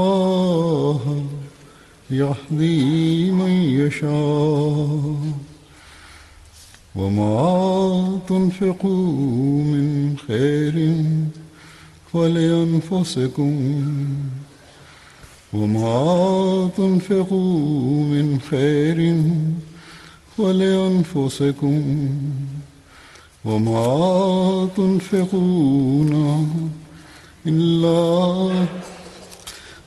الله يهدي من يشاء وما تنفقوا من خير فلأنفسكم وما تنفقوا من خير فلأنفسكم وما تنفقون إلا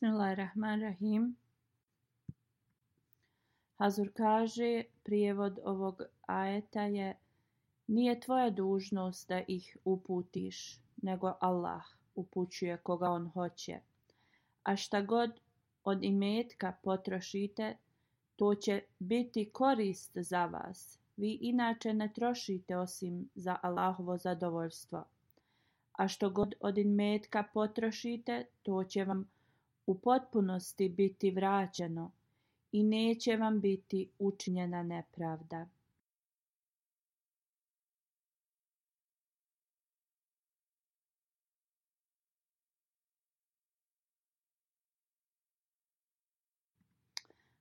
Bismillahirrahmanirrahim. Hazur kaže, prijevod ovog ajeta je Nije tvoja dužnost da ih uputiš, nego Allah upućuje koga on hoće. A šta god od imetka potrošite, to će biti korist za vas. Vi inače ne trošite osim za Allahovo zadovoljstvo. A što god od imetka potrošite, to će vam učiniti u potpunosti biti vraćeno i neće vam biti učinjena nepravda.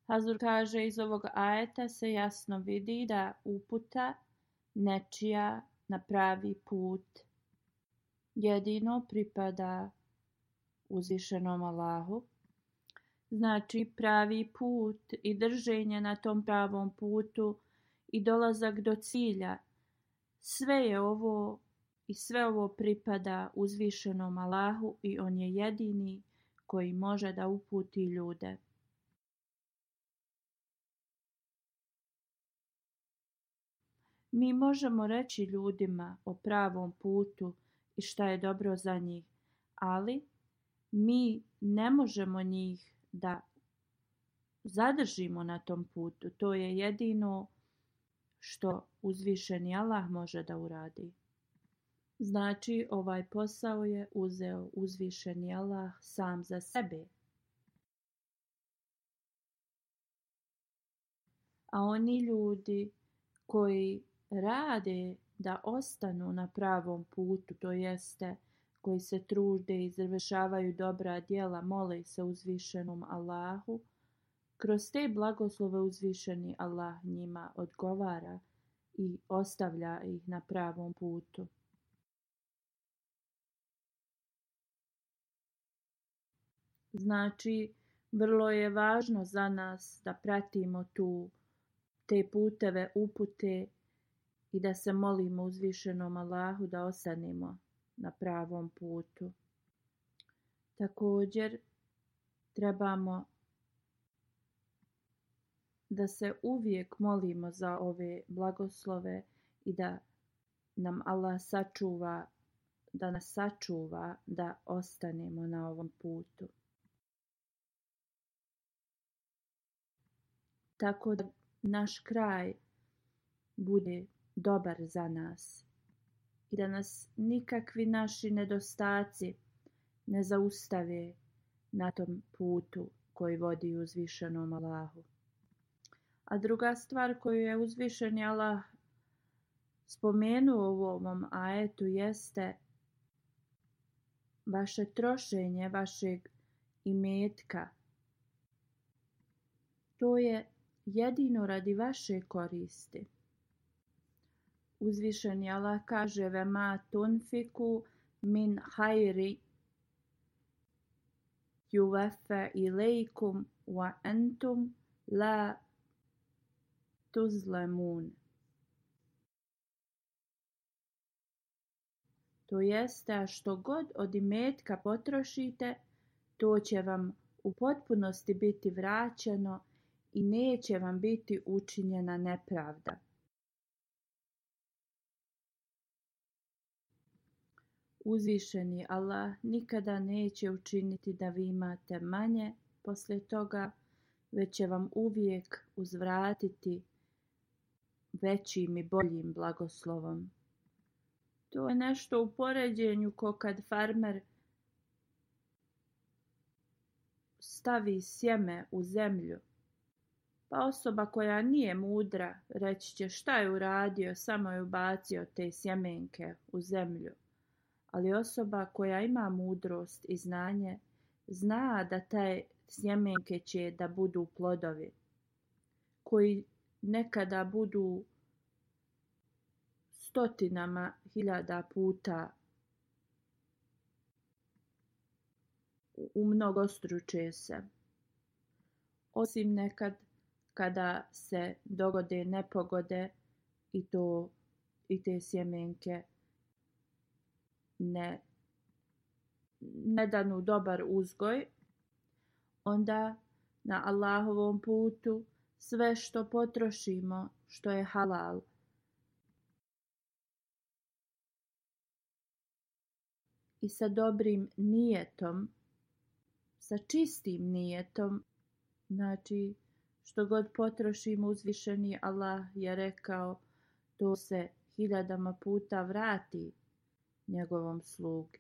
Hazur kaže iz ovog ajeta se jasno vidi da uputa nečija na pravi put jedino pripada uzvišenom Allahu. Znači pravi put i drženje na tom pravom putu i dolazak do cilja. Sve je ovo i sve ovo pripada uzvišenom Allahu i on je jedini koji može da uputi ljude. Mi možemo reći ljudima o pravom putu i šta je dobro za njih, ali mi ne možemo njih da zadržimo na tom putu. To je jedino što uzvišeni Allah može da uradi. Znači ovaj posao je uzeo uzvišeni Allah sam za sebe. A oni ljudi koji rade da ostanu na pravom putu, to jeste koji se trude i zrvešavaju dobra djela mole se uzvišenom Allahu, kroz te blagoslove uzvišeni Allah njima odgovara i ostavlja ih na pravom putu. Znači, vrlo je važno za nas da pratimo tu te puteve upute i da se molimo uzvišenom Allahu da ostanemo na pravom putu. Također trebamo da se uvijek molimo za ove blagoslove i da nam Allah sačuva da nas sačuva da ostanemo na ovom putu. Tako da naš kraj bude dobar za nas i da nas nikakvi naši nedostaci ne zaustave na tom putu koji vodi uzvišenom Allahu. A druga stvar koju je uzvišeni Allah spomenuo u ovom ajetu jeste vaše trošenje vašeg imetka. To je jedino radi vaše koristi uzvišen je Allah kaže ve ma tunfiku min hayri yuwaffa ilaykum wa antum la tuzlamun To jeste što god od imetka potrošite, to će vam u potpunosti biti vraćeno i neće vam biti učinjena nepravda. uzvišeni Allah nikada neće učiniti da vi imate manje poslije toga, već će vam uvijek uzvratiti većim i boljim blagoslovom. To je nešto u poređenju ko kad farmer stavi sjeme u zemlju. Pa osoba koja nije mudra reći će šta je uradio, samo je ubacio te sjemenke u zemlju ali osoba koja ima mudrost i znanje zna da te sjemenke će da budu plodovi koji nekada budu stotinama hiljada puta u mnogo stručuje se. Osim nekad kada se dogode nepogode i to i te sjemenke uh, ne, ne danu dobar uzgoj, onda na Allahovom putu sve što potrošimo što je halal. I sa dobrim nijetom, sa čistim nijetom, znači što god potrošimo uzvišeni Allah je rekao to se hiljadama puta vrati njegovom slugi.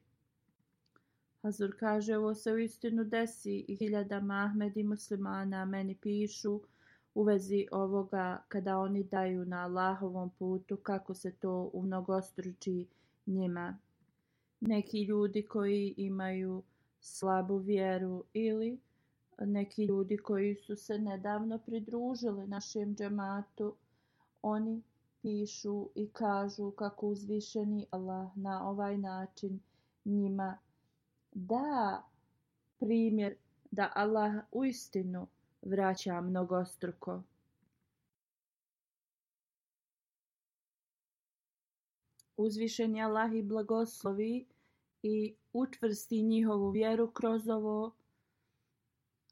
Hazur kaže, ovo se u istinu desi i hiljadama Ahmed i muslimana meni pišu u vezi ovoga kada oni daju na Allahovom putu kako se to u mnogostruči njima. Neki ljudi koji imaju slabu vjeru ili neki ljudi koji su se nedavno pridružili našem džematu, oni pišu i kažu kako uzvišeni Allah na ovaj način njima da primjer da Allah u istinu vraća mnogostruko. Uzvišeni Allah i blagoslovi i učvrsti njihovu vjeru kroz ovo.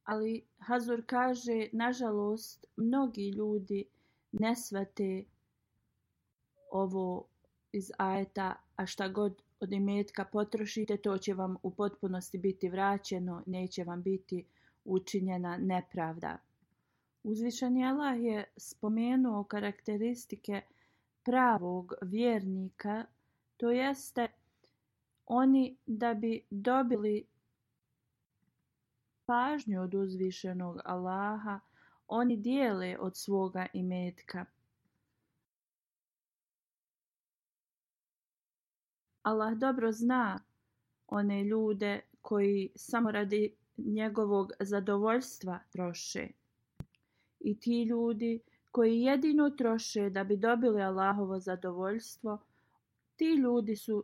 Ali Hazur kaže, nažalost, mnogi ljudi ne svate ovo iz ajeta, a šta god od imetka potrošite, to će vam u potpunosti biti vraćeno, neće vam biti učinjena nepravda. Uzvišeni Allah je spomenuo karakteristike pravog vjernika, to jeste oni da bi dobili pažnju od uzvišenog Allaha, oni dijele od svoga imetka – Allah dobro zna one ljude koji samo radi njegovog zadovoljstva troše. I ti ljudi koji jedino troše da bi dobili Allahovo zadovoljstvo, ti ljudi su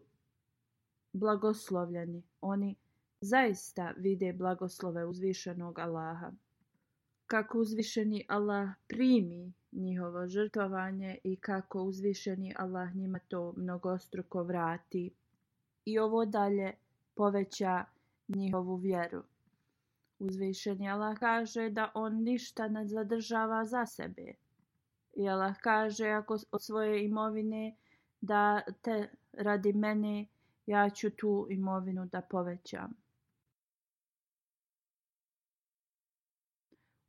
blagoslovljeni. Oni zaista vide blagoslove uzvišenog Allaha kako uzvišeni Allah primi njihovo žrtvovanje i kako uzvišeni Allah njima to mnogostruko vrati i ovo dalje poveća njihovu vjeru. Uzvišeni Allah kaže da on ništa ne zadržava za sebe. I Allah kaže ako od svoje imovine da te radi mene, ja ću tu imovinu da povećam.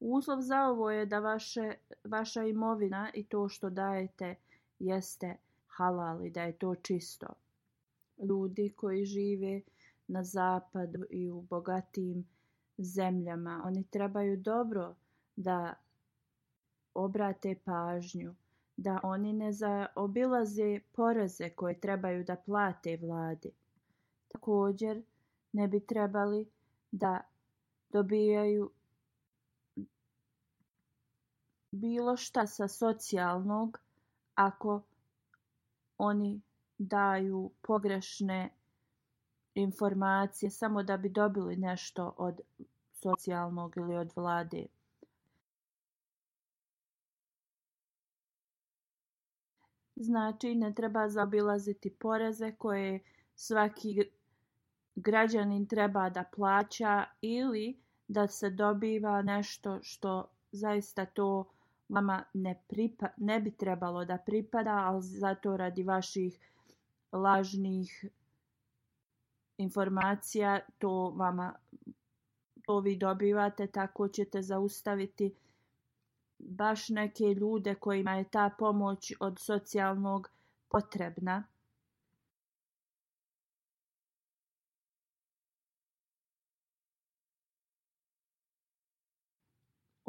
Uslov za ovo je da vaše, vaša imovina i to što dajete jeste halal i da je to čisto. Ljudi koji žive na zapadu i u bogatijim zemljama, oni trebaju dobro da obrate pažnju, da oni ne zaobilaze poreze koje trebaju da plate vladi. Također ne bi trebali da dobijaju bilo šta sa socijalnog ako oni daju pogrešne informacije samo da bi dobili nešto od socijalnog ili od vlade. Znači, ne treba zabilaziti poreze koje svaki građanin treba da plaća ili da se dobiva nešto što zaista to uh, vama ne, pripa, ne bi trebalo da pripada, ali zato radi vaših lažnih informacija to vama to vi dobivate, tako ćete zaustaviti baš neke ljude kojima je ta pomoć od socijalnog potrebna.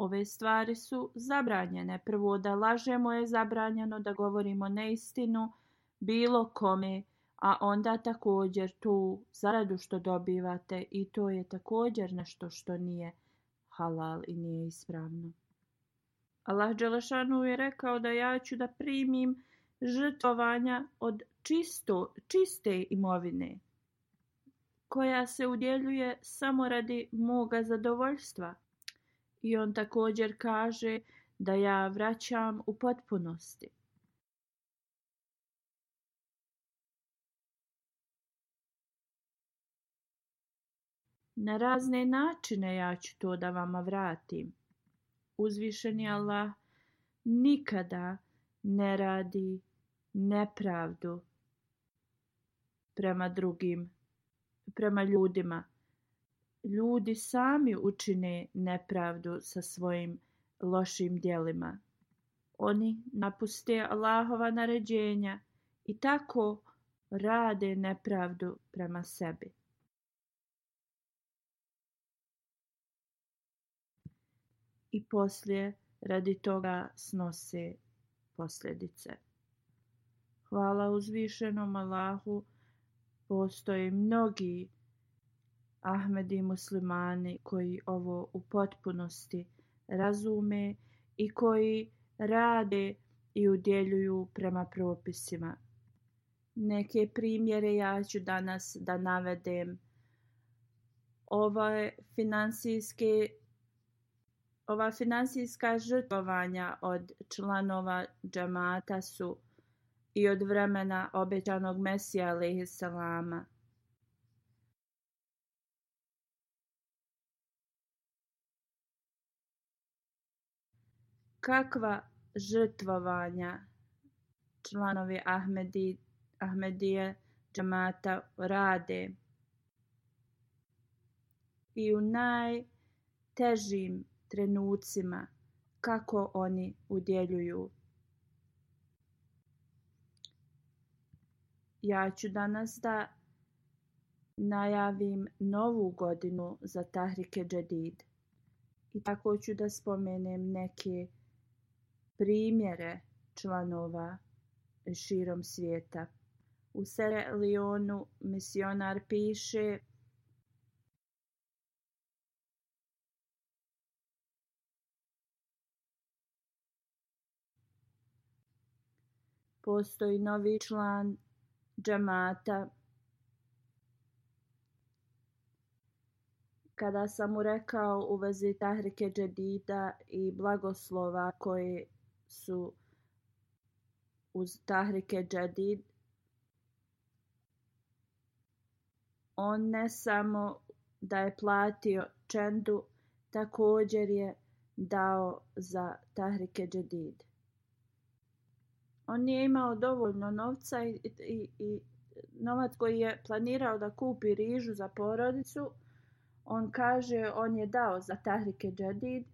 Ove stvari su zabranjene. Prvo da lažemo je zabranjeno, da govorimo neistinu bilo kome, a onda također tu zaradu što dobivate i to je također nešto što nije halal i nije ispravno. Allah Đelešanu je rekao da ja ću da primim žrtvovanja od čisto, čiste imovine koja se udjeljuje samo radi moga zadovoljstva – i on također kaže da ja vraćam u potpunosti. Na razne načine ja ću to da vama vratim. Uzvišeni Allah nikada ne radi nepravdu prema drugim, prema ljudima ljudi sami učine nepravdu sa svojim lošim dijelima. Oni napuste Allahova naređenja i tako rade nepravdu prema sebi. I poslije radi toga snose posljedice. Hvala uzvišenom Allahu, postoje mnogi posljedice Ahmedi muslimani koji ovo u potpunosti razume i koji rade i udjeljuju prema propisima. Neke primjere ja ću danas da navedem. Ova financijske Ova financijska žrtvovanja od članova džamata su i od vremena obećanog Mesija alaihissalama – kakva žrtvovanja članovi Ahmedi, Ahmedije džamata rade i u najtežim trenucima kako oni udjeljuju. Ja ću danas da najavim novu godinu za Tahrike Džedid. I tako ću da spomenem neke trenutke primjere članova širom svijeta. U Sere Leonu misionar piše Postoji novi član džamata. Kada sam mu rekao u vezi Tahrike Džedida i blagoslova koje su uz Tahrike Džedid on ne samo da je platio Čendu također je dao za Tahrike Džedid on nije imao dovoljno novca i, i, i novac koji je planirao da kupi rižu za porodicu on kaže on je dao za Tahrike Džedid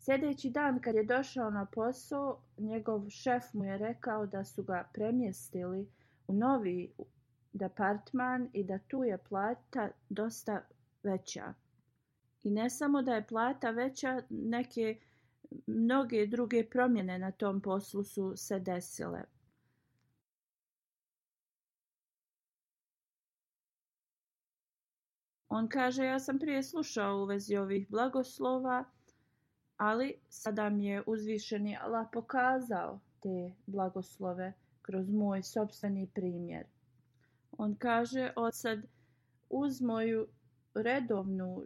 Sljedeći dan kad je došao na posao, njegov šef mu je rekao da su ga premjestili u novi departman i da tu je plata dosta veća. I ne samo da je plata veća, neke mnoge druge promjene na tom poslu su se desile. On kaže, ja sam prije slušao u vezi ovih blagoslova, ali sada mi je uzvišeni Allah pokazao te blagoslove kroz moj sobstveni primjer. On kaže, od sad uz moju redovnu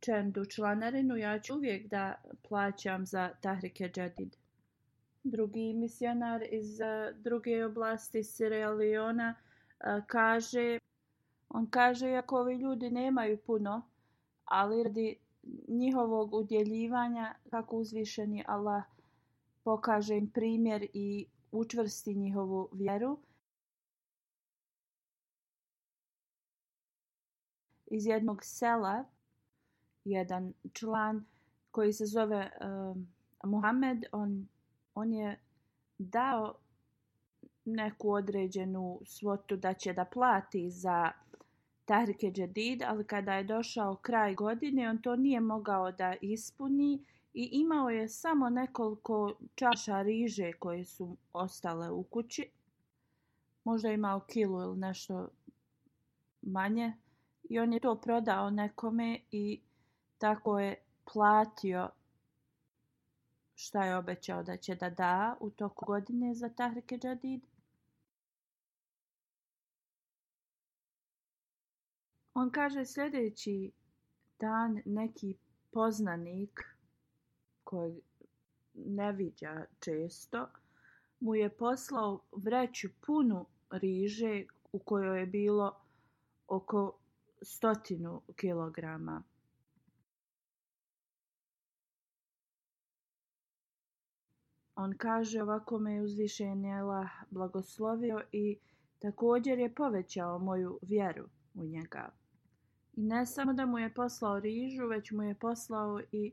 čendu članarinu ja ću uvijek da plaćam za Tahrike Džadid. Drugi misionar iz eh, druge oblasti Sierra Leona eh, kaže, on kaže, ako ovi ljudi nemaju puno, ali radi njihovog udjeljivanja kako uzvišeni Allah pokaže im primjer i učvrsti njihovu vjeru. Iz jednog sela jedan član koji se zove uh, Muhammed, on, on je dao neku određenu svotu da će da plati za Tahrike Džadid, ali kada je došao kraj godine, on to nije mogao da ispuni i imao je samo nekoliko čaša riže koje su ostale u kući. Možda je imao kilu ili nešto manje. I on je to prodao nekome i tako je platio šta je obećao da će da da u toku godine za Tahrike Džadid. On kaže sljedeći dan neki poznanik koji ne viđa često, mu je poslao vreću punu riže u kojoj je bilo oko stotinu kilograma. On kaže ovako me je uzvišen blagoslovio i također je povećao moju vjeru u njega. I ne samo da mu je poslao rižu, već mu je poslao i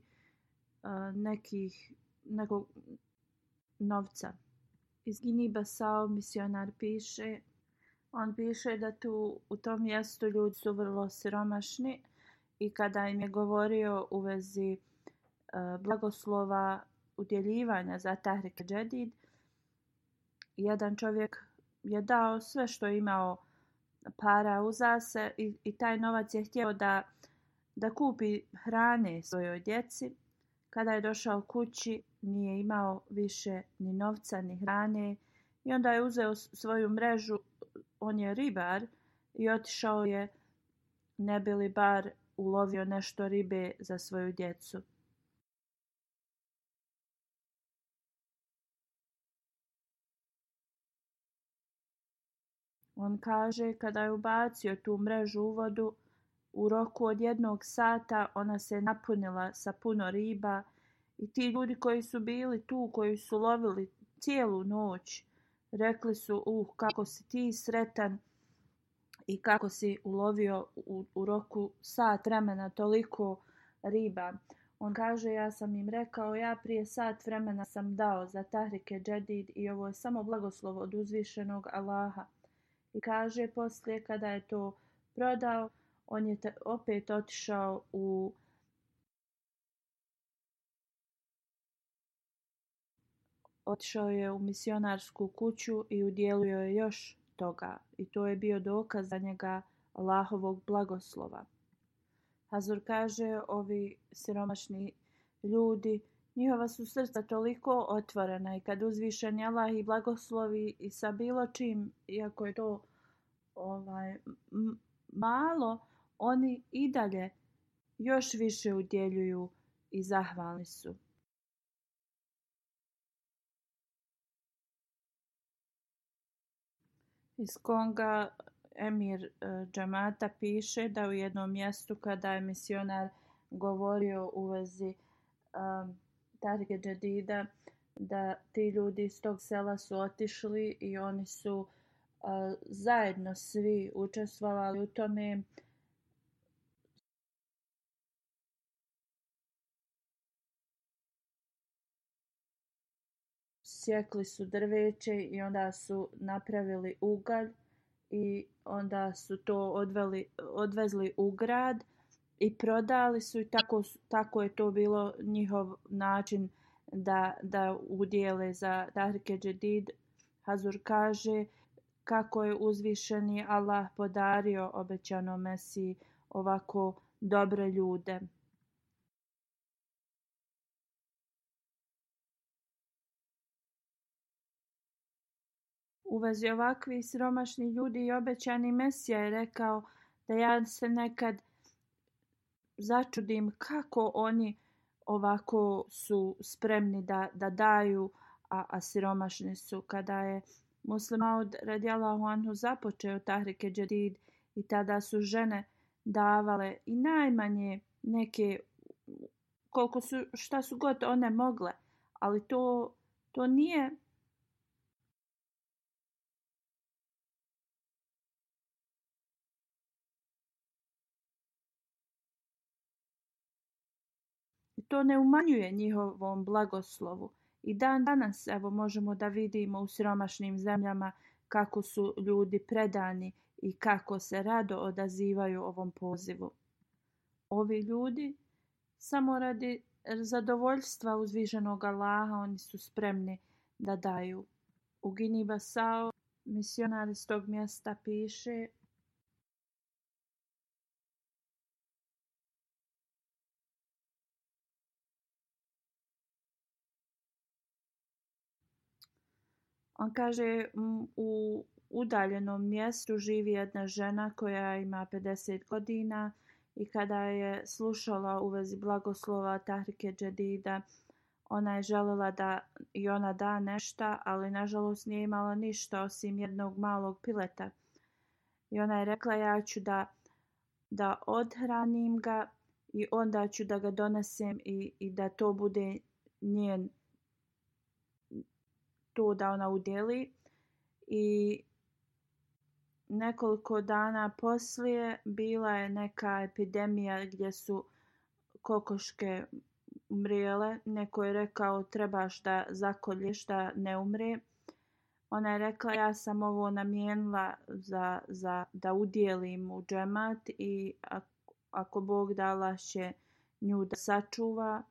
uh, nekih, nekog novca. Iz Gini Basao misionar piše, on piše da tu u tom mjestu ljudi su vrlo siromašni i kada im je govorio u vezi uh, blagoslova udjeljivanja za Tahrik Džedid, jedan čovjek je dao sve što je imao para uza se i, i taj novac je htio da, da kupi hrane svojoj djeci. Kada je došao kući nije imao više ni novca ni hrane i onda je uzeo svoju mrežu, on je ribar i otišao je ne bi li bar ulovio nešto ribe za svoju djecu. On kaže kada je ubacio tu mrežu u vodu, u roku od jednog sata ona se napunila sa puno riba i ti ljudi koji su bili tu, koji su lovili cijelu noć, rekli su uh kako si ti sretan i kako si ulovio u, u roku sat vremena toliko riba. On kaže, ja sam im rekao, ja prije sat vremena sam dao za Tahrike Džedid i ovo je samo blagoslovo od uzvišenog Allaha. I kaže poslije kada je to prodao, on je ta, opet otišao u otišao je u misionarsku kuću i udjelio je još toga i to je bio dokaz za njega Allahovog blagoslova. Hazur kaže, ovi siromašni ljudi Njihova su srca toliko otvorena i kad uzvišen je Allah i blagoslovi i sa bilo čim, iako je to ovaj, malo, oni i dalje još više udjeljuju i zahvalni su. Iz Konga Emir e, Džamata piše da u jednom mjestu kada je misionar govorio u vezi um, Targe Džadida, da ti ljudi iz tog sela su otišli i oni su a, zajedno svi učestvovali u tome. Sjekli su drveće i onda su napravili ugalj i onda su to odveli, odvezli u grad i prodali su i tako, tako je to bilo njihov način da, da udjele za Tahrike Džedid. Hazur kaže kako je uzvišeni Allah podario obećano Mesiji ovako dobre ljude. U vezi ovakvi sromašni ljudi i obećani Mesija je rekao da ja se nekad začudim kako oni ovako su spremni da, da daju, a, a siromašni su. Kada je Muslim Aud radijala Huanhu započeo Tahrike Džadid i tada su žene davale i najmanje neke koliko su, šta su god one mogle, ali to, to nije to ne umanjuje njihovom blagoslovu. I dan danas evo možemo da vidimo u siromašnim zemljama kako su ljudi predani i kako se rado odazivaju ovom pozivu. Ovi ljudi samo radi zadovoljstva uzviženog Allaha oni su spremni da daju. U Gini Basao misionar iz tog mjesta piše On kaže u udaljenom mjestu živi jedna žena koja ima 50 godina i kada je slušala u vezi blagoslova Tahrike Džedida, ona je želela da i ona da nešto, ali nažalost nije imala ništa osim jednog malog pileta. I ona je rekla ja ću da, da odhranim ga i onda ću da ga donesem i, i da to bude njen to da ona udjeli i nekoliko dana poslije bila je neka epidemija gdje su kokoške umrijele. Neko je rekao trebaš da zakolješ da ne umre. Ona je rekla ja sam ovo namijenila za, za, da udjelim u džemat i ako, ako Bog dala će nju da sačuva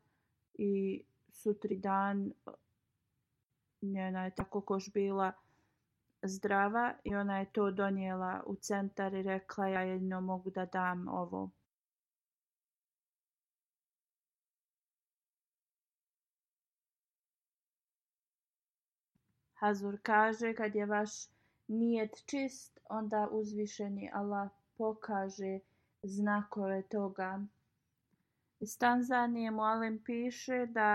i sutri dan njena je tako koš bila zdrava i ona je to donijela u centar i rekla ja jedno mogu da dam ovo. Hazur kaže kad je vaš nijet čist onda uzvišeni Allah pokaže znakove toga. Iz Tanzanije Mualim piše da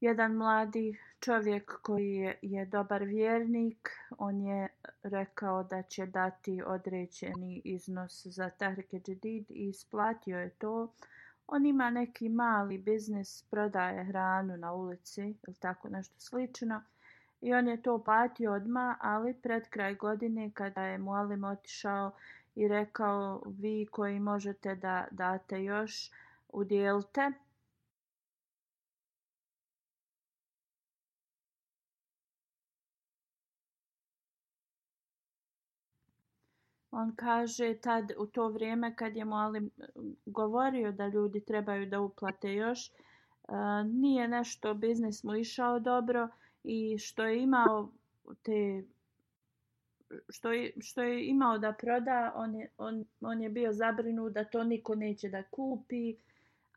jedan mladi čovjek koji je dobar vjernik, on je rekao da će dati određeni iznos za Tahrike Džedid i isplatio je to. On ima neki mali biznis, prodaje hranu na ulici ili tako nešto slično. I on je to platio odma, ali pred kraj godine kada je Mualim otišao i rekao vi koji možete da date još, udjelite. On kaže tad u to vrijeme kad je Moalim govorio da ljudi trebaju da uplate još, e, nije nešto biznis mu išao dobro i što je imao te što je, što je imao da proda, on je, on, on je bio zabrinut da to niko neće da kupi,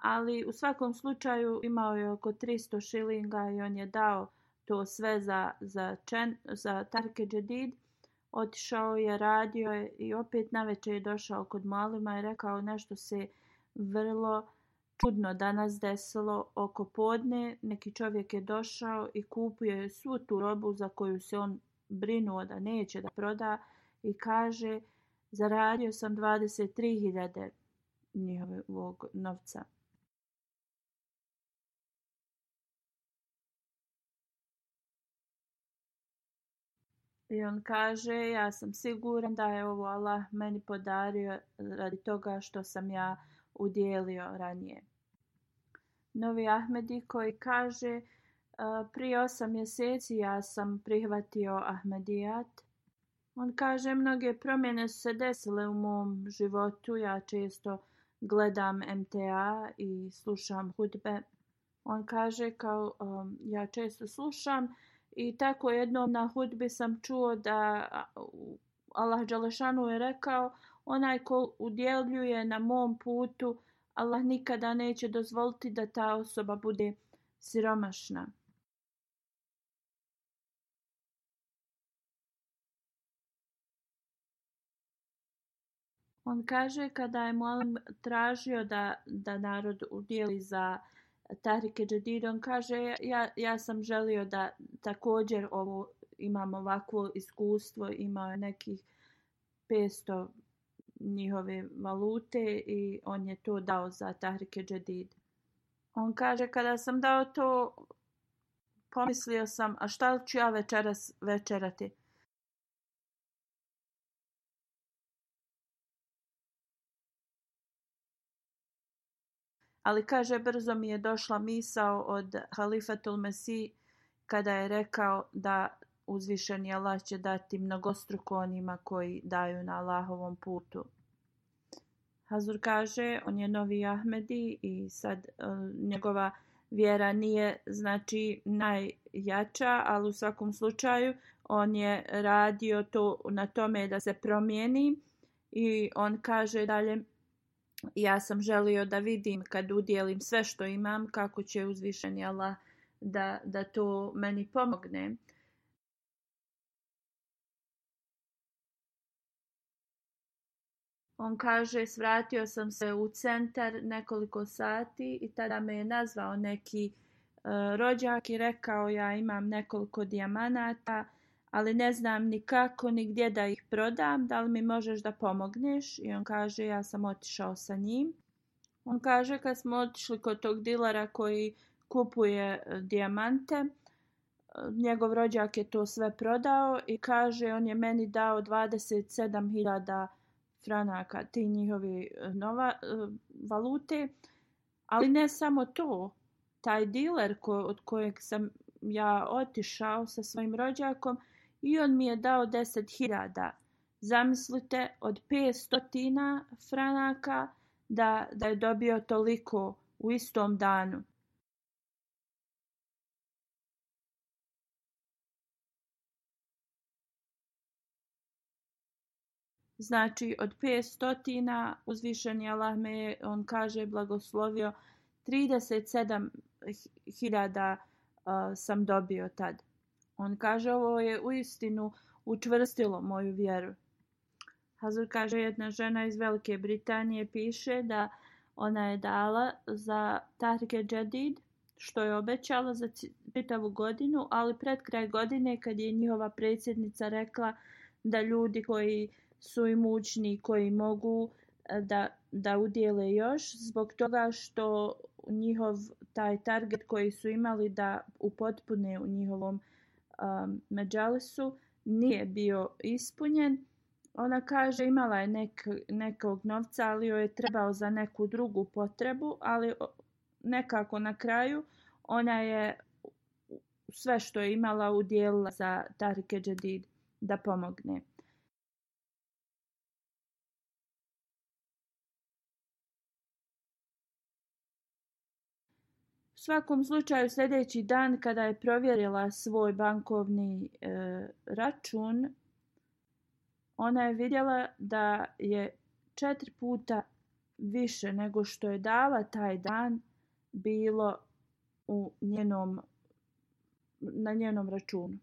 ali u svakom slučaju imao je oko 300 šilinga i on je dao to sve za, za, čen, za Tarke Jadid otišao je, radio je i opet na večer je došao kod malima i rekao nešto se vrlo čudno danas desilo oko podne. Neki čovjek je došao i kupio je svu tu robu za koju se on brinuo da neće da proda i kaže zaradio sam 23.000 njihovog novca. I on kaže, ja sam siguran da je ovo Allah meni podario radi toga što sam ja udjelio ranije. Novi Ahmedi koji kaže, prije osam mjeseci ja sam prihvatio Ahmedijat. On kaže, mnoge promjene su se desile u mom životu, ja često gledam MTA i slušam hudbe. On kaže, kao um, ja često slušam, uh, I tako jednom na hudbi sam čuo da Allah Đalešanu je rekao onaj ko udjeljuje na mom putu, Allah nikada neće dozvoliti da ta osoba bude siromašna. On kaže kada je Mualim tražio da, da narod udjeli za uh, Tarike Džadir, on kaže, ja, ja sam želio da također ovo, imam ovakvo iskustvo, imao je nekih 500 njihove valute i on je to dao za Tahrike Džadid. On kaže, kada sam dao to, pomislio sam, a šta ću ja večeras večerati? Ali kaže, brzo mi je došla misao od halifatul Mesi kada je rekao da uzvišeni Allah će dati mnogostruko onima koji daju na Allahovom putu. Hazur kaže, on je novi Ahmedi i sad uh, njegova vjera nije znači najjača, ali u svakom slučaju on je radio to na tome da se promijeni i on kaže dalje ja sam želio da vidim kad udjelim sve što imam kako će uzvišeni Allah da, da to meni pomogne. On kaže, svratio sam se u centar nekoliko sati i tada me je nazvao neki uh, rođak i rekao ja imam nekoliko dijamanata ali ne znam ni kako ni gdje da ih prodam, da li mi možeš da pomogneš? I on kaže, ja sam otišao sa njim. On kaže, kad smo otišli kod tog dilara koji kupuje e, dijamante, e, njegov rođak je to sve prodao i kaže, on je meni dao 27.000 franaka, ti njihovi e, nova valute. Ali ne samo to, taj diler ko, od kojeg sam ja otišao sa svojim rođakom, i on mi je dao deset hiljada. Zamislite, od pet stotina franaka da, da je dobio toliko u istom danu. Znači od 500 uzvišeni Allah me je, on kaže, blagoslovio, 37.000 uh, sam dobio tad. On kaže, ovo je u istinu učvrstilo moju vjeru. Hazur kaže, jedna žena iz Velike Britanije piše da ona je dala za Tahrike Džadid, što je obećala za čitavu godinu, ali pred kraj godine kad je njihova predsjednica rekla da ljudi koji su imućni, koji mogu e, da, da udjele još, zbog toga što njihov taj target koji su imali da upotpune u njihovom uh, Međalesu um, nije bio ispunjen. Ona kaže imala je nek, nekog novca, ali joj je trebao za neku drugu potrebu, ali nekako na kraju ona je sve što je imala udjelila za Tarike Džedid da pomogne. svakom slučaju sljedeći dan kada je provjerila svoj bankovni e, račun, ona je vidjela da je četiri puta više nego što je dala taj dan bilo u njenom, na njenom računu.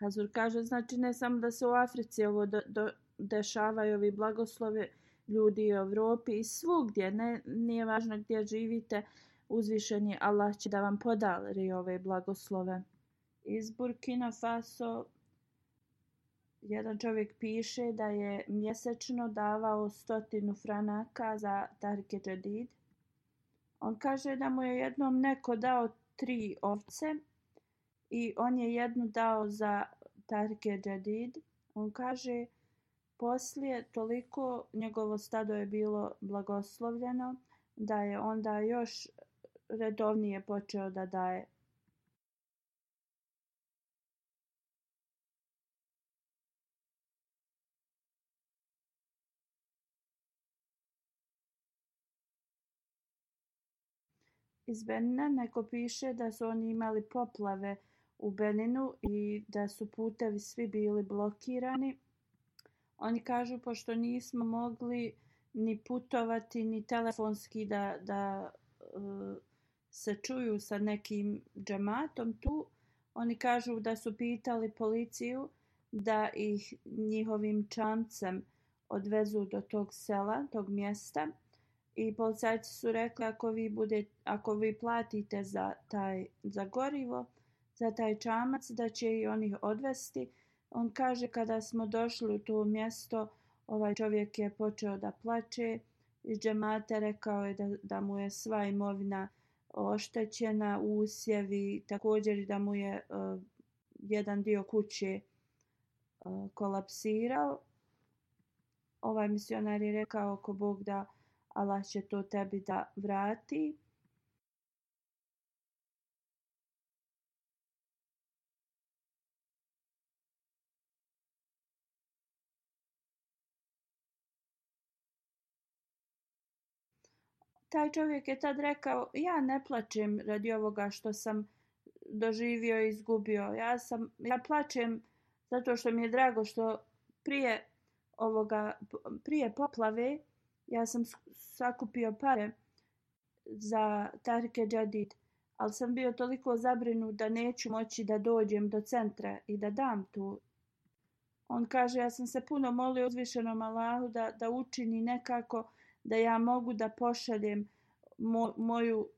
Hazur kaže, znači ne samo da se u Africi ovo do, do, dešavaju ovi blagoslove ljudi u Evropi i svugdje, ne, nije važno gdje živite, uzvišeni Allah će da vam podali ove blagoslove. Iz Burkina Faso jedan čovjek piše da je mjesečno davao stotinu franaka za Tarke Džedid. On kaže da mu je jednom neko dao tri ovce, i on je jednu dao za Tarke Jadid. On kaže, poslije toliko njegovo stado je bilo blagoslovljeno da je onda još redovnije počeo da daje. Iz Benina neko piše da su oni imali poplave u Beninu i da su putevi svi bili blokirani. Oni kažu pošto nismo mogli ni putovati ni telefonski da da uh, se čuju sa nekim džematom tu, oni kažu da su pitali policiju da ih njihovim čamcem odvezu do tog sela, tog mjesta. I policajci su rekli ako vi bude ako vi platite za taj za gorivo za taj čamac da će i onih odvesti. On kaže kada smo došli u to mjesto, ovaj čovjek je počeo da plače iz džemata, rekao je da, da mu je sva imovina oštećena, usjevi, također i da mu je uh, jedan dio kuće uh, kolapsirao. Ovaj misionar je rekao ako Bog da Allah će to tebi da vrati. taj čovjek je tad rekao, ja ne plačem radi ovoga što sam doživio i izgubio. Ja, sam, ja plačem zato što mi je drago što prije ovoga, prije poplave ja sam sakupio pare za Tarke Džadid, ali sam bio toliko zabrinut da neću moći da dođem do centra i da dam tu. On kaže, ja sam se puno molio uzvišenom Allahu da, da učini nekako, da ja mogu da pošaljem mo, moju,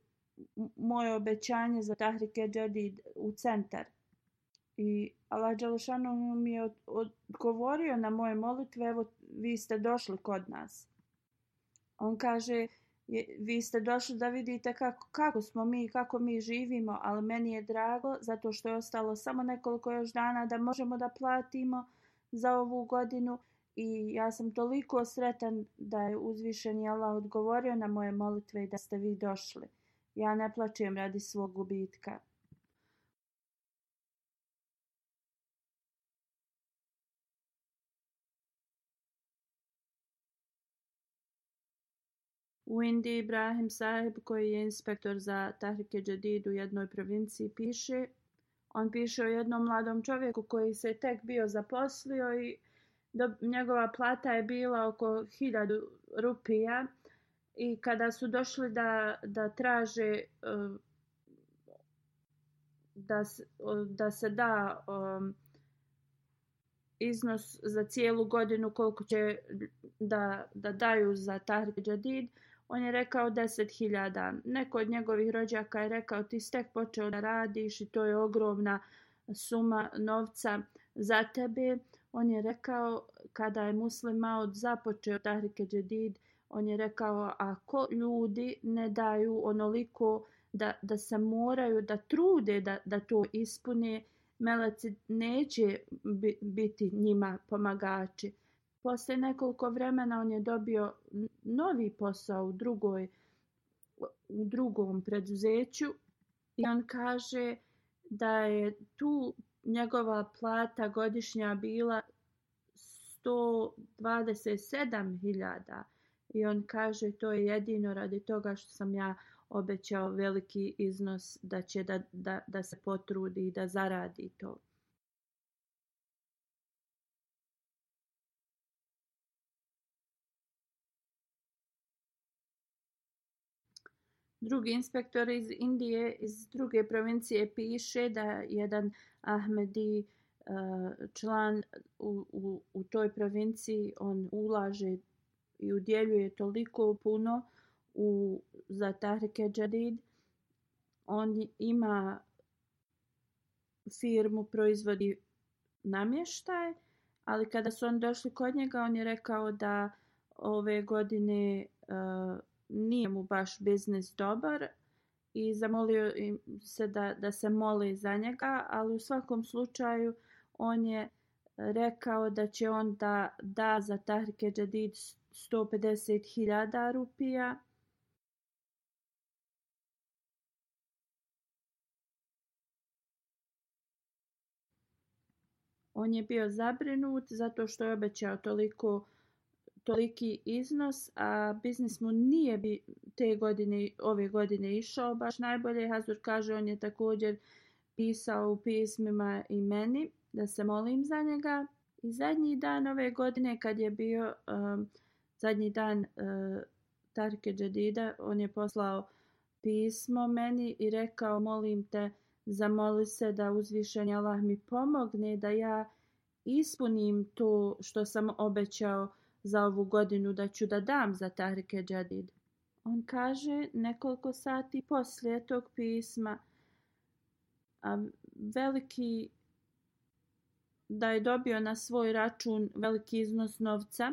moje obećanje za Tahrike Džadi u centar. I Allah Đalšanu mi je odgovorio na moje molitve, evo vi ste došli kod nas. On kaže, je, vi ste došli da vidite kako, kako smo mi, kako mi živimo, ali meni je drago zato što je ostalo samo nekoliko još dana da možemo da platimo za ovu godinu i ja sam toliko sretan da je uzvišeni Allah odgovorio na moje molitve i da ste vi došli. Ja ne plaćem radi svog gubitka. U Indiji Ibrahim Saheb, koji je inspektor za Tahrike Džadid u jednoj provinciji, piše On piše o jednom mladom čovjeku koji se tek bio zaposlio i do, njegova plata je bila oko 1000 rupija i kada su došli da, da traže um, da, um, da se da um, iznos za cijelu godinu koliko će da, da daju za Tahrir Jadid, on je rekao 10.000. Neko od njegovih rođaka je rekao ti stek počeo da radiš i to je ogromna suma novca za tebe. Uh, on je rekao kada je Muslim Maud započeo Tahrike Džedid, on je rekao ako ljudi ne daju onoliko da, da se moraju da trude da, da to ispune, meleci neće biti njima pomagači. Posle nekoliko vremena on je dobio novi posao u drugoj u drugom preduzeću i on kaže da je tu njegova plata godišnja bila 127.000 i on kaže to je jedino radi toga što sam ja obećao veliki iznos da će da, da, da se potrudi i da zaradi to. Drugi inspektor iz Indije, iz druge provincije, piše da jedan Ahmedi eh, član u, u, u toj provinciji, on ulaže i udjeljuje toliko puno u, za Tahrike Džadid. On ima firmu proizvodi namještaj, ali kada su on došli kod njega, on je rekao da ove godine uh, nije mu baš biznis dobar i zamolio im se da, da se moli za njega, ali u svakom slučaju on je e, rekao da će on da da za Tahrike Džadid 150.000 rupija. On je bio zabrinut zato što je obećao toliko rupija toliki iznos, a biznis mu nije bi te godine, ove godine išao baš najbolje. Hazur kaže, on je također pisao u pismima i meni da se molim za njega. I zadnji dan ove godine, kad je bio um, zadnji dan uh, Tarke Džedida, on je poslao pismo meni i rekao, molim te, zamoli se da uzvišenja Allah mi pomogne, da ja ispunim to što sam obećao za ovu godinu da ću da dam za Tahrike Džadid. On kaže nekoliko sati poslije tog pisma a veliki da je dobio na svoj račun veliki iznos novca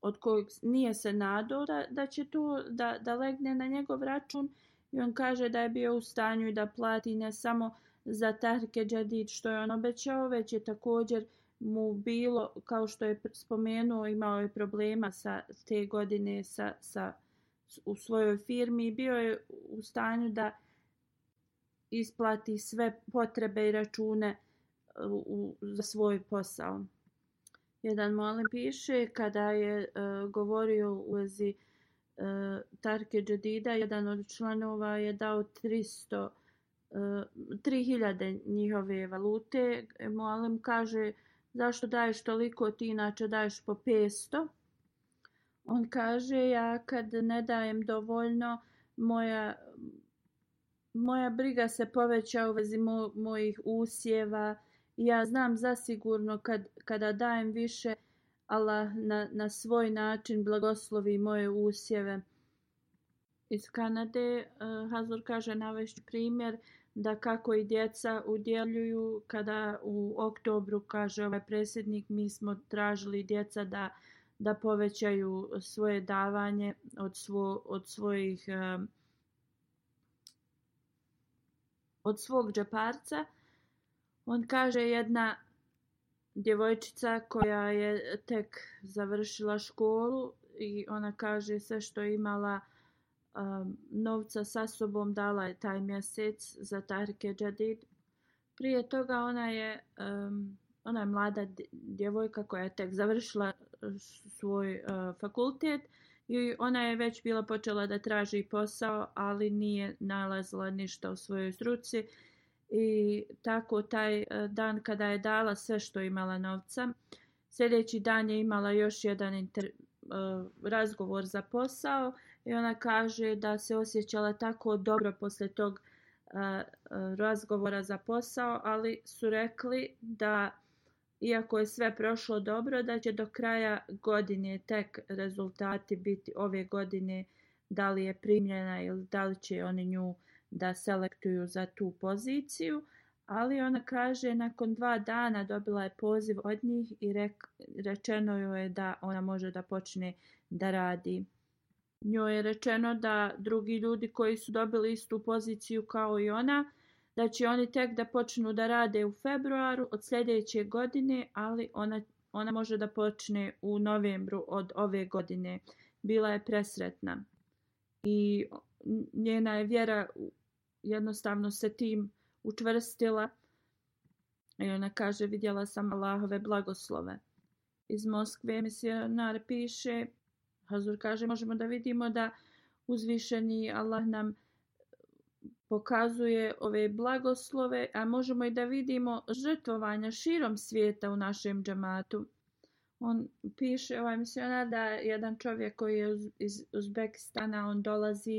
od kojeg nije se nadao da, da će to da, da legne na njegov račun i on kaže da je bio u stanju da plati ne samo za Tahrike Džadid što je on obećao već je također mu bilo, kao što je spomenuo, imao je problema sa te godine sa, sa, u svojoj firmi i bio je u stanju da isplati sve potrebe i račune u, u, za svoj posao. Jedan molim piše kada je uh, govorio u vezi uh, Tarke Džedida, jedan od članova je dao 300 3000 e, njihove valute. Molim kaže zašto daješ toliko, ti inače daješ po 500. On kaže, ja kad ne dajem dovoljno, moja, moja briga se poveća u vezi mo, mojih usjeva. Ja znam zasigurno kad, kada dajem više, Allah na, na svoj način blagoslovi moje usjeve. Iz Kanade, eh, Hazur kaže, navešću primjer, da kako i djeca udjeljuju kada u oktobru kaže ovaj predsjednik mi smo tražili djeca da da povećaju svoje davanje od svo, od svojih eh, od svog džeparca on kaže jedna djevojčica koja je tek završila školu i ona kaže sve što je imala um, novca sa sobom dala je taj mjesec za Tarike Džadid. Prije toga ona je um, ona je mlada djevojka koja je tek završila svoj uh, fakultet i ona je već bila počela da traži posao, ali nije nalazila ništa u svojoj struci. I tako taj dan kada je dala sve što imala novca, sljedeći dan je imala još jedan inter, uh, razgovor za posao uh, I ona kaže da se osjećala tako dobro posle tog razgovora za posao, ali su rekli da iako je sve prošlo dobro, da će do kraja godine tek rezultati biti ove godine, da li je primljena ili da li će oni nju da selektuju za tu poziciju. Ali ona kaže, nakon dva dana dobila je poziv od njih i rečeno joj je da ona može da počne da radi njoj je rečeno da drugi ljudi koji su dobili istu poziciju kao i ona, da će oni tek da počnu da rade u februaru od sljedeće godine, ali ona, ona može da počne u novembru od ove godine. Bila je presretna. I njena je vjera jednostavno se tim učvrstila. I ona kaže, vidjela sam Allahove blagoslove. Iz Moskve misionar piše, Hazur kaže, možemo da vidimo da uzvišeni Allah nam pokazuje ove blagoslove, a možemo i da vidimo žrtvovanja širom svijeta u našem džamatu. On piše, ovaj misljena, da jedan čovjek koji je iz Uzbekistana, on dolazi,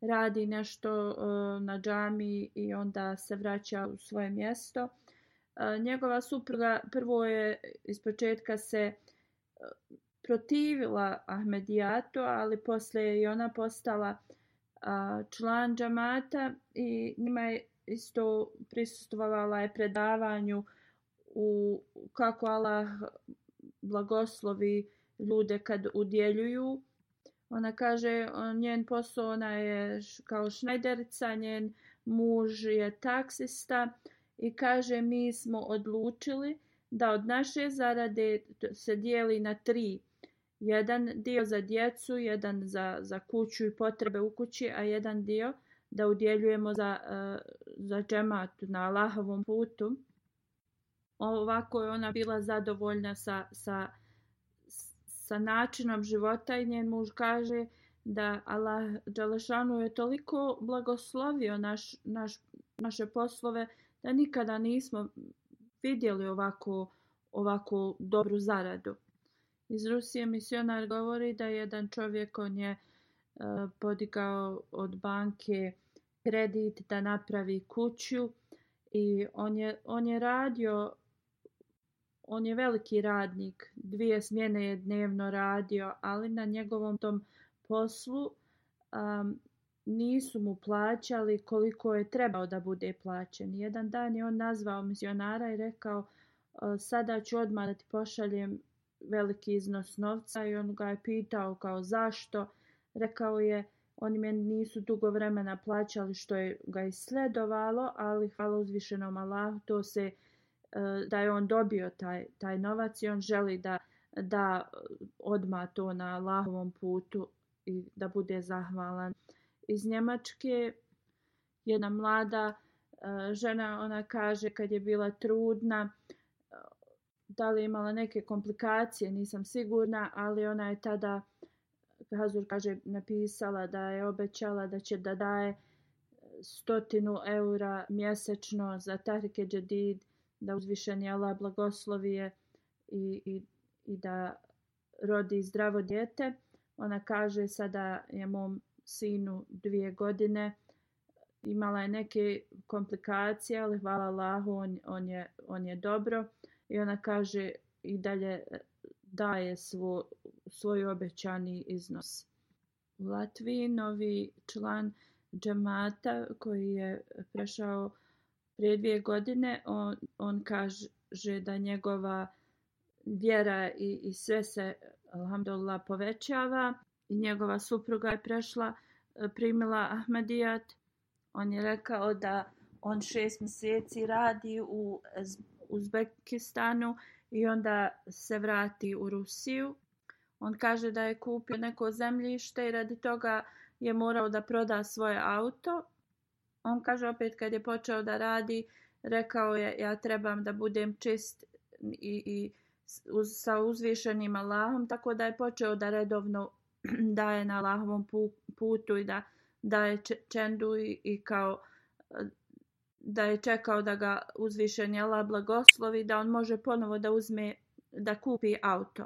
radi nešto uh, na džami i onda se vraća u svoje mjesto. Uh, njegova supruga prvo je iz početka se uh, protivila Ahmedijatu, ali posle je i ona postala a, član džamata i njima je isto prisustovala je predavanju u kako Allah blagoslovi ljude kad udjeljuju. Ona kaže, on, njen posao, ona je kao šnajderica, njen muž je taksista i kaže, mi smo odlučili da od naše zarade se dijeli na tri jedan dio za djecu, jedan za, za kuću i potrebe u kući, a jedan dio da udjeljujemo za, e, za džemat na Allahovom putu. Ovako je ona bila zadovoljna sa, sa, sa načinom života i njen muž kaže da Allah Đalešanu je toliko blagoslovio naš, naš, naše poslove da nikada nismo vidjeli ovako, ovako dobru zaradu iz Rusije misionar govori da jedan čovjek on je e, podigao od banke kredit da napravi kuću i on je, on je radio on je veliki radnik dvije smjene je dnevno radio ali na njegovom tom poslu um, nisu mu plaćali koliko je trebao da bude plaćen jedan dan je on nazvao misionara i rekao e, sada ću odmah da ti pošaljem veliki iznos novca i on ga je pitao kao zašto. Rekao je oni me nisu dugo vremena plaćali što je ga isledovalo, ali hvala uzvišenom Allahu to se e, da je on dobio taj, taj novac i on želi da da odma to na Allahovom putu i da bude zahvalan. Iz Njemačke jedna mlada e, žena ona kaže kad je bila trudna uh, da li je imala neke komplikacije, nisam sigurna, ali ona je tada, Hazur kaže, napisala da je obećala da će da daje e, stotinu eura mjesečno za Tahrike Džadid, da uzvišeni Allah blagoslovi je i, i, i da rodi zdravo djete. Ona kaže sada je mom sinu dvije godine, imala je neke komplikacije, ali hvala Allahu, on, on, je, on je dobro i ona kaže i dalje e, daje svo, svoj obećani iznos. U Latviji novi član džemata koji je prešao prije dvije godine, on, on kaže da njegova vjera i, i sve se alhamdulillah povećava i njegova supruga je prešla, e, primila Ahmadijat. On je rekao da on šest mjeseci radi u Uzbekistanu i onda se vrati u Rusiju. On kaže da je kupio neko zemljište i radi toga je morao da proda svoje auto. On kaže opet kad je počeo da radi, rekao je ja trebam da budem čist i, i uz, sa uzvišenim Allahom, tako da je počeo da redovno daje na Allahovom putu i da daje čendu i, i kao da je čekao da ga uzvišen jela blagoslovi da on može ponovo da uzme da kupi auto.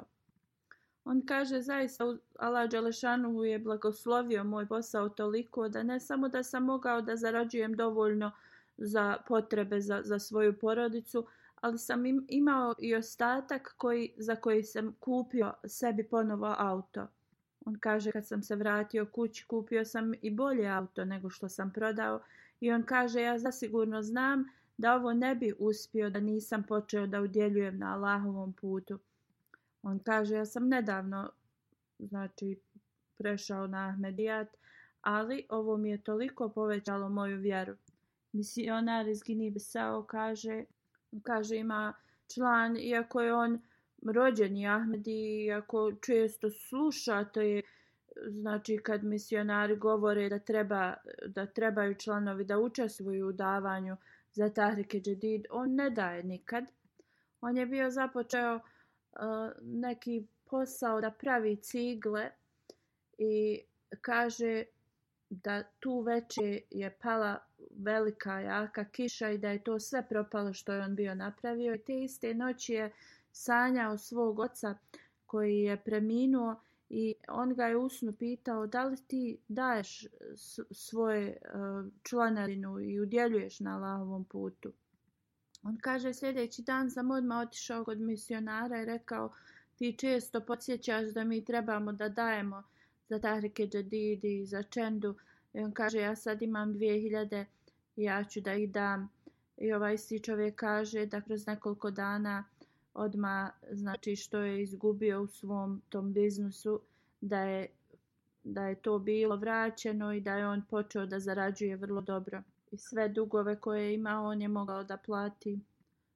On kaže zaista Allah Đelešanu je blagoslovio moj posao toliko da ne samo da sam mogao da zarađujem dovoljno za potrebe za, za svoju porodicu, ali sam im, imao i ostatak koji, za koji sam kupio sebi ponovo auto. On kaže kad sam se vratio kući kupio sam i bolje auto nego što sam prodao, I on kaže, ja zasigurno znam da ovo ne bi uspio da nisam počeo da udjeljujem na Allahovom putu. On kaže, ja sam nedavno znači, prešao na Ahmedijat, ali ovo mi je toliko povećalo moju vjeru. Misionar iz Ginibisao kaže, kaže ima član, iako je on rođeni Ahmedi, iako često sluša, to je znači kad misionari govore da treba da trebaju članovi da učestvuju u davanju za Tahrike Džedid, on ne daje nikad. On je bio započeo uh, neki posao da pravi cigle i kaže da tu veče je pala velika jaka kiša i da je to sve propalo što je on bio napravio. I te iste noći je sanjao svog oca koji je preminuo i on ga je usno pitao da li ti daješ eh, svoje eh, članarinu i udjeljuješ na Allahovom putu. On kaže sljedeći dan sam odmah otišao kod misionara i rekao ti često podsjećaš da mi trebamo da dajemo za Tahrike Džadidi i za Čendu. I on kaže ja sad imam 2000 i ja ću da ih dam. I ovaj si čovjek kaže da kroz nekoliko dana uh, odma znači što je izgubio u svom tom biznisu da je da je to bilo vraćeno i da je on počeo da zarađuje vrlo dobro i sve dugove koje je imao on je mogao da plati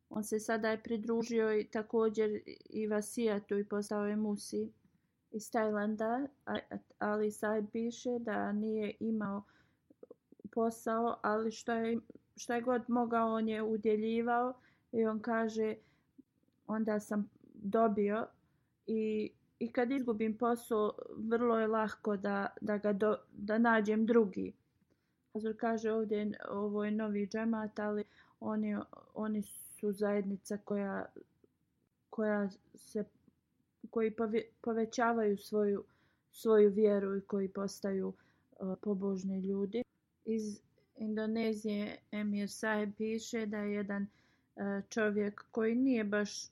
on se sada je pridružio i također i Vasijatu i postao je Musi iz Tajlanda ali sad piše da nije imao posao ali što je što je god mogao on je udjeljivao i on kaže onda sam dobio i, i kad izgubim posao vrlo je lahko da, da, ga do, da nađem drugi. Azur kaže ovdje ovo je novi džemat, ali oni, oni su zajednica koja, koja se, koji povećavaju svoju, svoju vjeru i koji postaju uh, pobožni ljudi. Iz Indonezije Emir Saheb piše da je jedan E, čovjek koji nije baš e,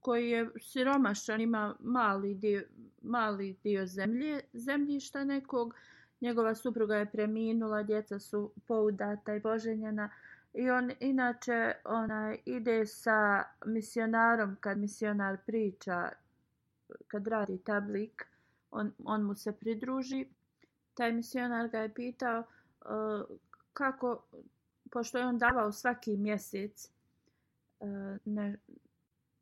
koji je siromašan, ima mali dio, mali dio zemlje, zemljišta nekog. Njegova supruga je preminula, djeca su poudata i poženjena. I on inače ona ide sa misionarom kad misionar priča, kad radi tablik, on, on mu se pridruži. Taj misionar ga je pitao uh, kako pošto je on davao svaki mjesec uh, ne,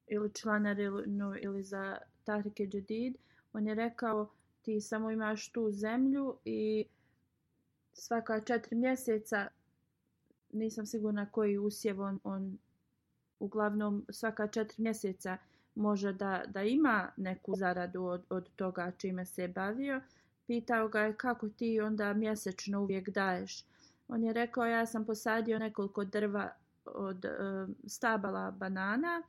ili članar ili, no, ili za Tahrike Jadid, on je rekao ti samo imaš tu zemlju i svaka četiri mjeseca nisam sigurna koji usjev on, on uglavnom svaka četiri mjeseca može da, da ima neku zaradu od, od toga čime se je bavio. Pitao ga je kako ti onda mjesečno uvijek daješ. Uh, On je rekao, ja sam posadio nekoliko drva od e, stabala banana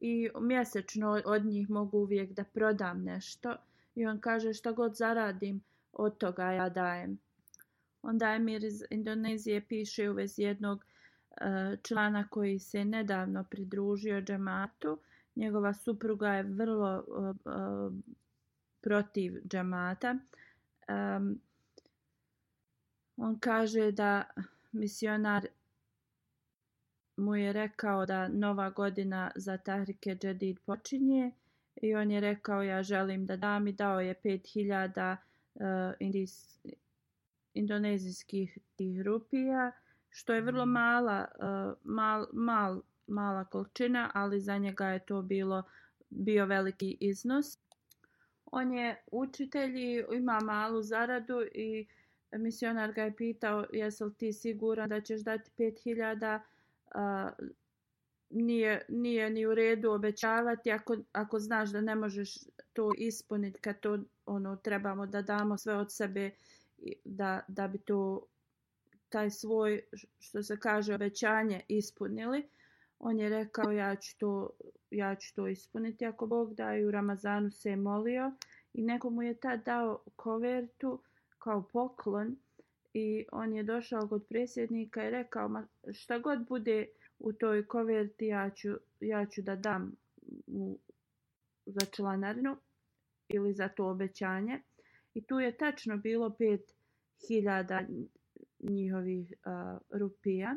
i mjesečno od njih mogu uvijek da prodam nešto. I on kaže, šta god zaradim, od toga ja dajem. Onda Emir iz Indonezije piše u vezi jednog e, člana koji se nedavno pridružio džematu. Njegova supruga je vrlo e, e protiv džemata. Um, on kaže da misionar mu je rekao da nova godina za Tahrike Džedid počinje i on je rekao ja želim da dam i dao je 5000 uh, e, indis, indonezijskih tih rupija što je vrlo mala uh, mal, mal, mala količina ali za njega je to bilo bio veliki iznos on je učitelj i ima malu zaradu i uh, misionar ga je pitao jesi li ti siguran da ćeš dati 5000 a, nije, nije ni u redu obećavati ako, ako znaš da ne možeš to ispuniti kad to ono, trebamo da damo sve od sebe da, da bi to taj svoj što se kaže obećanje ispunili on je rekao ja ću to ja ću to ispuniti ako Bog da i u Ramazanu se je molio i neko mu je tad dao kovertu uh, kao poklon i on je došao kod predsjednika i rekao ma šta god bude u toj koverti ja ću, ja ću da dam u, za članarinu ili za to obećanje. I tu je tačno bilo 5000 njihovih uh, rupija.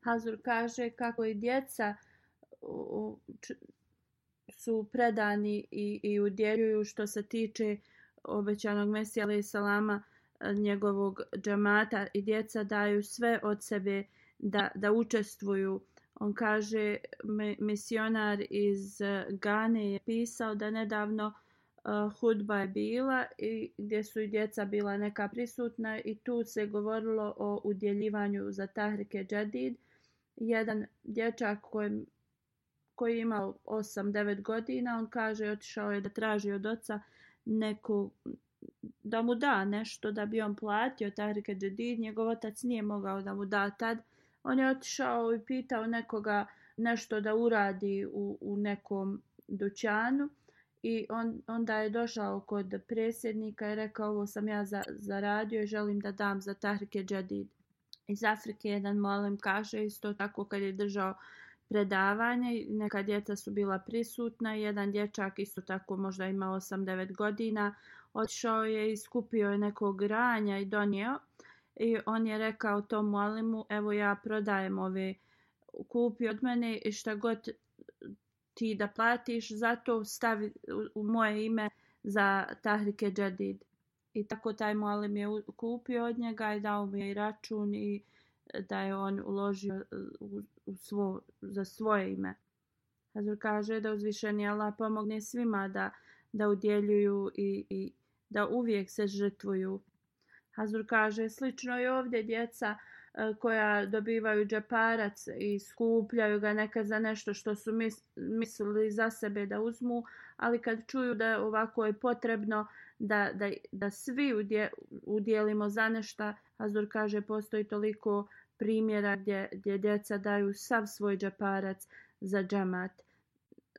Hazur kaže kako i djeca uh, č, su predani i, i udjeljuju što se tiče uh, obećanog Mesija alaih salama, e, njegovog džamata i djeca daju sve od sebe da, da učestvuju. On kaže, me, misionar iz Gane je pisao da nedavno uh, hudba je bila i gdje su i djeca bila neka prisutna i tu se govorilo o udjeljivanju za Tahrike Džadid. Jedan dječak kojim, koji je imao 8-9 godina, on kaže, otišao je da traži od oca uh, neko da mu da nešto da bi on platio Tahrike Džedid, njegov otac nije mogao da mu da tad. On je otišao i pitao nekoga nešto da uradi u, u nekom dućanu i on, onda je došao kod presjednika i rekao ovo sam ja za, zaradio i želim da dam za Tahrike Džedid. Iz Afrike jedan molim kaže isto tako kad je držao uh, predavanja i neka djeca su bila prisutna. Jedan dječak isto tako možda ima 8-9 godina. Otišao je i skupio je nekog ranja i donio. I on je rekao tomu Alimu, evo ja prodajem ove, kupi od mene i šta god ti da platiš, zato stavi u moje ime za Tahrike Džadid. I tako taj Mualim je kupio od njega i dao mi je i račun i uh, da je on uložio e, u, u svo, za svoje ime. Hazur kaže da uzvišeni Allah pomogne svima da, da udjeljuju i, i da uvijek se žrtvuju. Hazur kaže, slično je ovdje djeca e, koja dobivaju džeparac i skupljaju ga nekad za nešto što su mis, mislili za sebe da uzmu, ali kad čuju da ovako je potrebno da, da, da svi udje, udjelimo za nešto, Hazur kaže, postoji toliko uh, primjera gdje, gdje djeca daju sav svoj džeparac za džemat.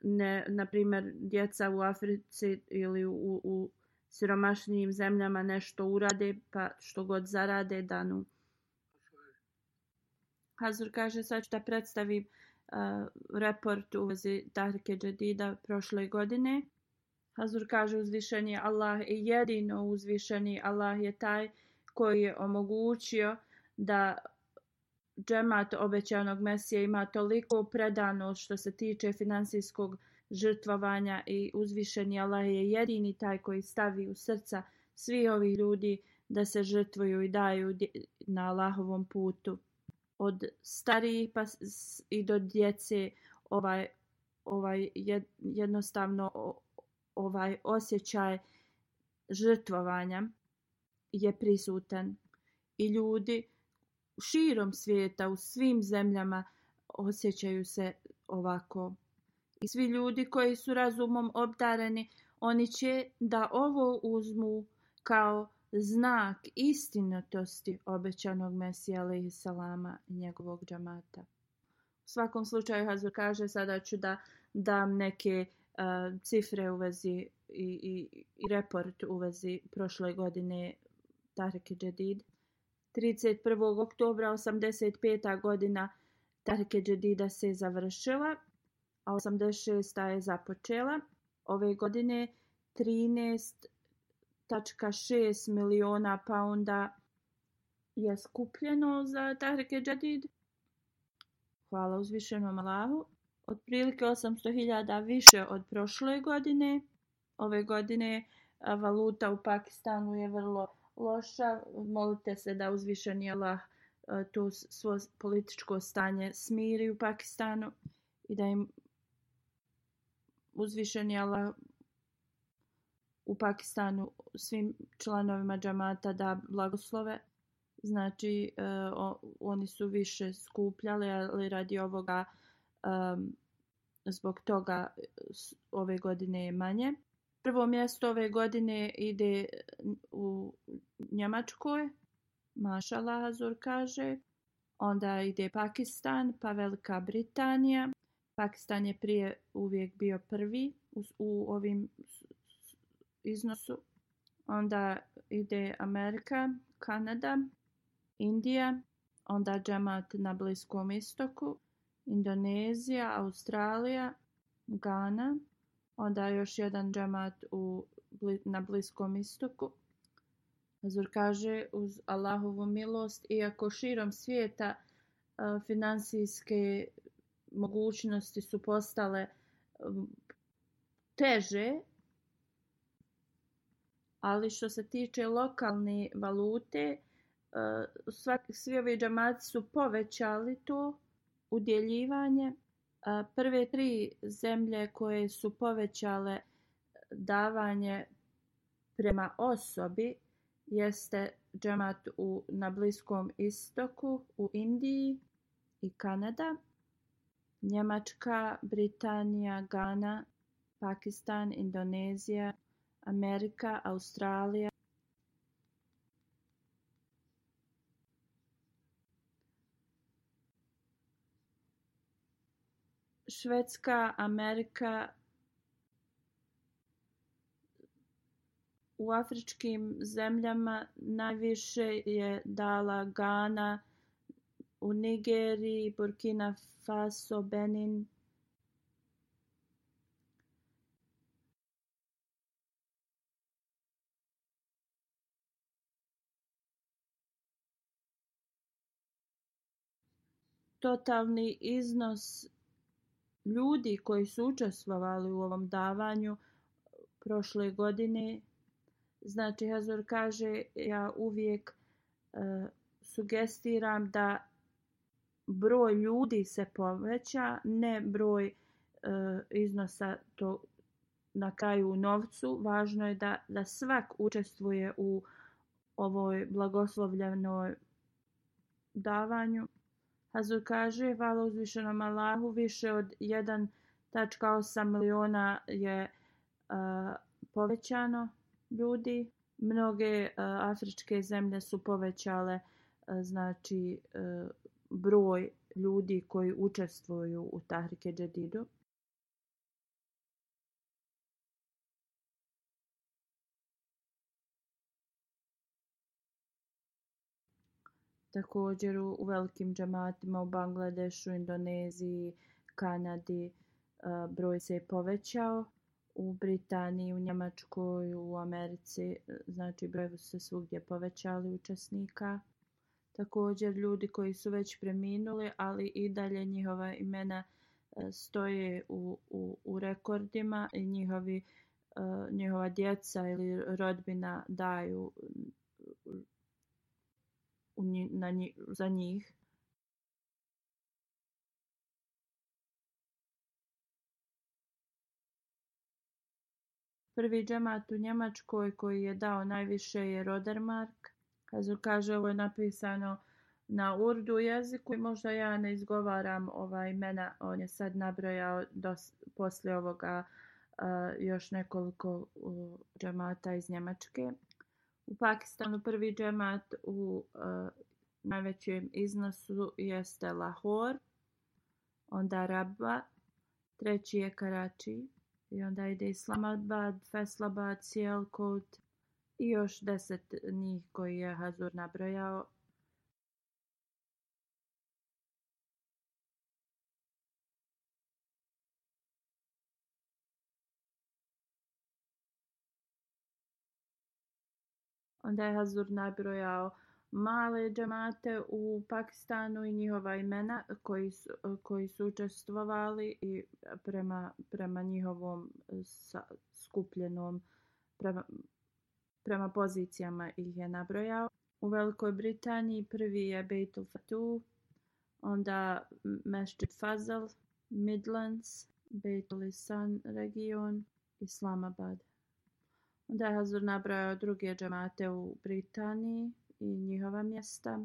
Ne, na primjer, djeca u Africi ili u, u siromašnijim zemljama nešto urade, pa što god zarade danu. Hazur kaže, sad ću da predstavim uh, report u vezi Darke Džedida prošle godine. Hazur kaže uzvišeni Allah i jedino uzvišeni Allah je taj koji je omogućio da džemat obećanog Mesije ima toliko predanost što se tiče finansijskog žrtvovanja i uzvišeni Allah je jedini taj koji stavi u srca svi ovih ljudi da se žrtvuju i daju na Allahovom putu. Od starijih pa i do djece ovaj, ovaj jednostavno ovaj osjećaj žrtvovanja je prisutan i ljudi širom svijeta, u svim zemljama osjećaju se ovako. I svi ljudi koji su razumom obdareni, oni će da ovo uzmu kao znak istinitosti obećanog Mesija alaihi salama i njegovog džamata. U svakom slučaju Hazur kaže sada ću da dam neke uh, cifre u vezi i, i, i report u vezi prošle godine Tarek i Džedid. 31. oktobra 85. godina Tarke Džedida se završila, a 86. je započela. Ove godine 13.6 miliona pounda je skupljeno za Tarke Džedid. Hvala uzvišenom Allahu. Otprilike 800.000 više od prošle godine. Ove godine valuta u Pakistanu je vrlo loša, molite se da uzvišen je Allah e, to svo političko stanje smiri u Pakistanu i da im uzvišen je Allah u Pakistanu svim članovima džamata da blagoslove. Znači, uh, oni su više skupljali, ali radi ovoga um, zbog toga ove godine je manje prvo mjesto ove godine ide u Njemačkoj, Maša Lazur kaže. Onda ide Pakistan, pa Velika Britanija. Pakistan je prije uvijek bio prvi u, u ovim iznosu. Onda ide Amerika, Kanada, Indija, onda džemat na Bliskom istoku, Indonezija, Australija, Ghana, Onda još jedan džemat u, na Bliskom istoku. Azur kaže uz Allahovu milost, iako širom svijeta e, finansijske mogućnosti su postale teže, ali što se tiče lokalne valute, e, svaki, svi ovi džamaci su povećali to udjeljivanje prve tri zemlje koje su povećale davanje prema osobi jeste džemat u, na Bliskom istoku, u Indiji i Kanada, Njemačka, Britanija, Ghana, Pakistan, Indonezija, Amerika, Australija, Švedska, Amerika, u afričkim zemljama najviše je dala Ghana, u Nigeriji, Burkina Faso, Benin. Totalni iznos ljudi koji su učestvovali u ovom davanju prošle godine, znači Hazor kaže, ja uvijek e, sugestiram da broj ljudi se poveća, ne broj e, iznosa to na kraju u novcu. Važno je da, da svak učestvuje u ovoj blagoslovljenoj davanju. Hazur kaže, hvala uzvišenom Allahu, više od 1.8 miliona je uh, povećano ljudi. Mnoge uh, afričke zemlje su povećale uh, znači uh, broj ljudi koji učestvuju u Tahrike Džedidu. također u, u velikim džamatima u Bangladešu, Indoneziji, Kanadi e, broj se je povećao. U Britaniji, u Njemačkoj, u Americi, e, znači broj se svugdje povećali učesnika. Također ljudi koji su već preminuli, ali i dalje njihova imena e, stoje u, u, u rekordima i njihovi, uh, njihova djeca ili rodbina daju u nji, na nji, za njih. Prvi džemat u Njemačkoj koji je dao najviše je Rodermark. Kazu kaže, ovo je napisano na urdu jeziku i možda ja ne izgovaram ovaj imena. On je sad nabrojao dos, poslije ovoga uh, još nekoliko uh, džemata iz Njemačke. U Pakistanu prvi džemat u uh, najvećem iznosu jeste Lahore, onda Rabba, treći je Karači i onda ide Islamabad, Feslabad, Sjelkot i još deset njih koji je Hazur nabrojao Onda je Hazur nabrojao male džamate u Pakistanu i njihova imena koji su, koji su učestvovali i prema, prema njihovom sa, skupljenom, prema, prema pozicijama ih je nabrojao. U Velikoj Britaniji prvi je Beitul Fatu, onda Masjid Fazal, Midlands, Beitul Isan region, Islamabad. Onda je Hazur nabrao druge džemate u Britaniji i njihova mjesta.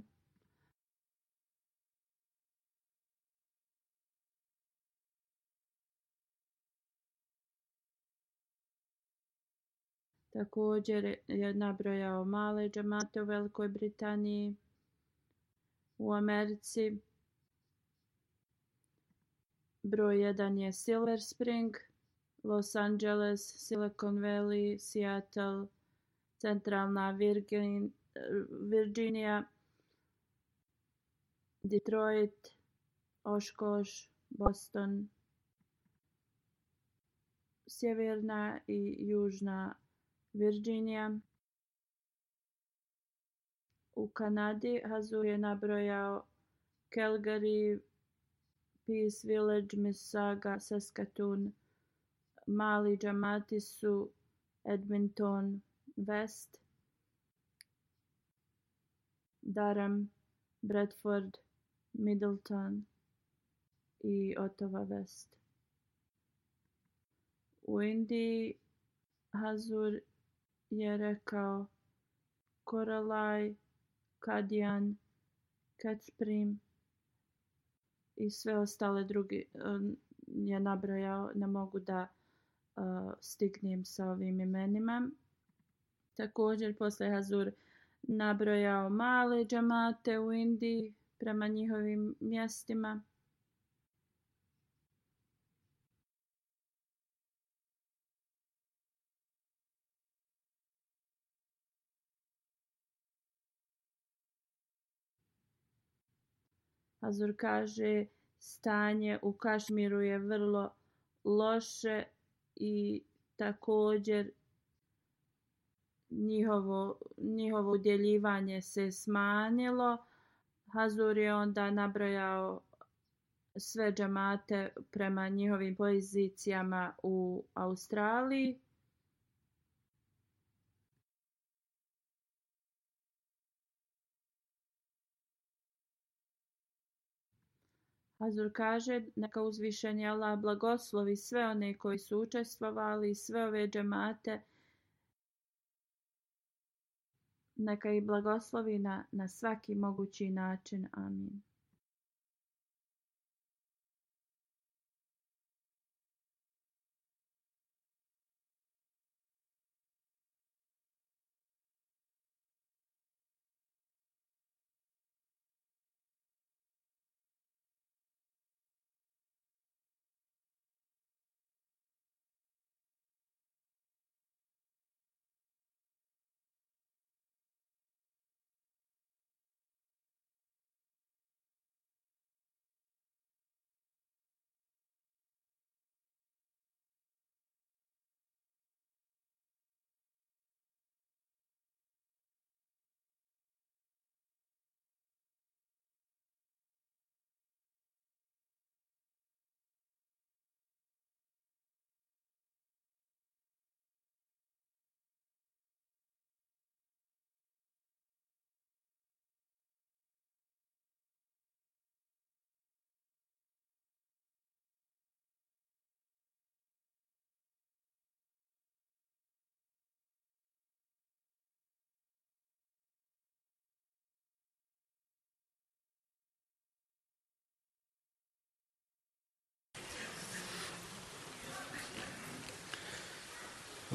Također je nabrojao male džemate u Velikoj Britaniji, u Americi. Broj 1 je Silver Spring, Los Angeles, Silicon Valley, Seattle, centralna Virgin, Virginia, Detroit, Oshkosh, Boston, Sjeverna i Južna Virginia. U Kanadi Hazu je nabrojao Calgary, Peace Village, Mississauga, Saskatoon, Saskatoon, mali džamati su Edmonton West, Durham, Bradford, Middleton i Ottawa West. U Indiji Hazur je rekao Koralaj, Kadijan, Kacprim i sve ostale drugi eh, je nabrojao, ne mogu da uh, stignem sa ovim imenima. Također posle Hazur nabrojao male džamate u Indiji prema njihovim mjestima. Azur kaže stanje u Kašmiru je vrlo loše, i također njihovo, njihovo udjeljivanje se smanjilo. Hazur je onda nabrojao sve džamate prema njihovim pozicijama u Australiji. Azur kaže neka uzvišen je Allah blagoslovi sve one koji su učestvovali i sve ove džemate. Neka ih blagoslovi na, na svaki mogući način. Amin.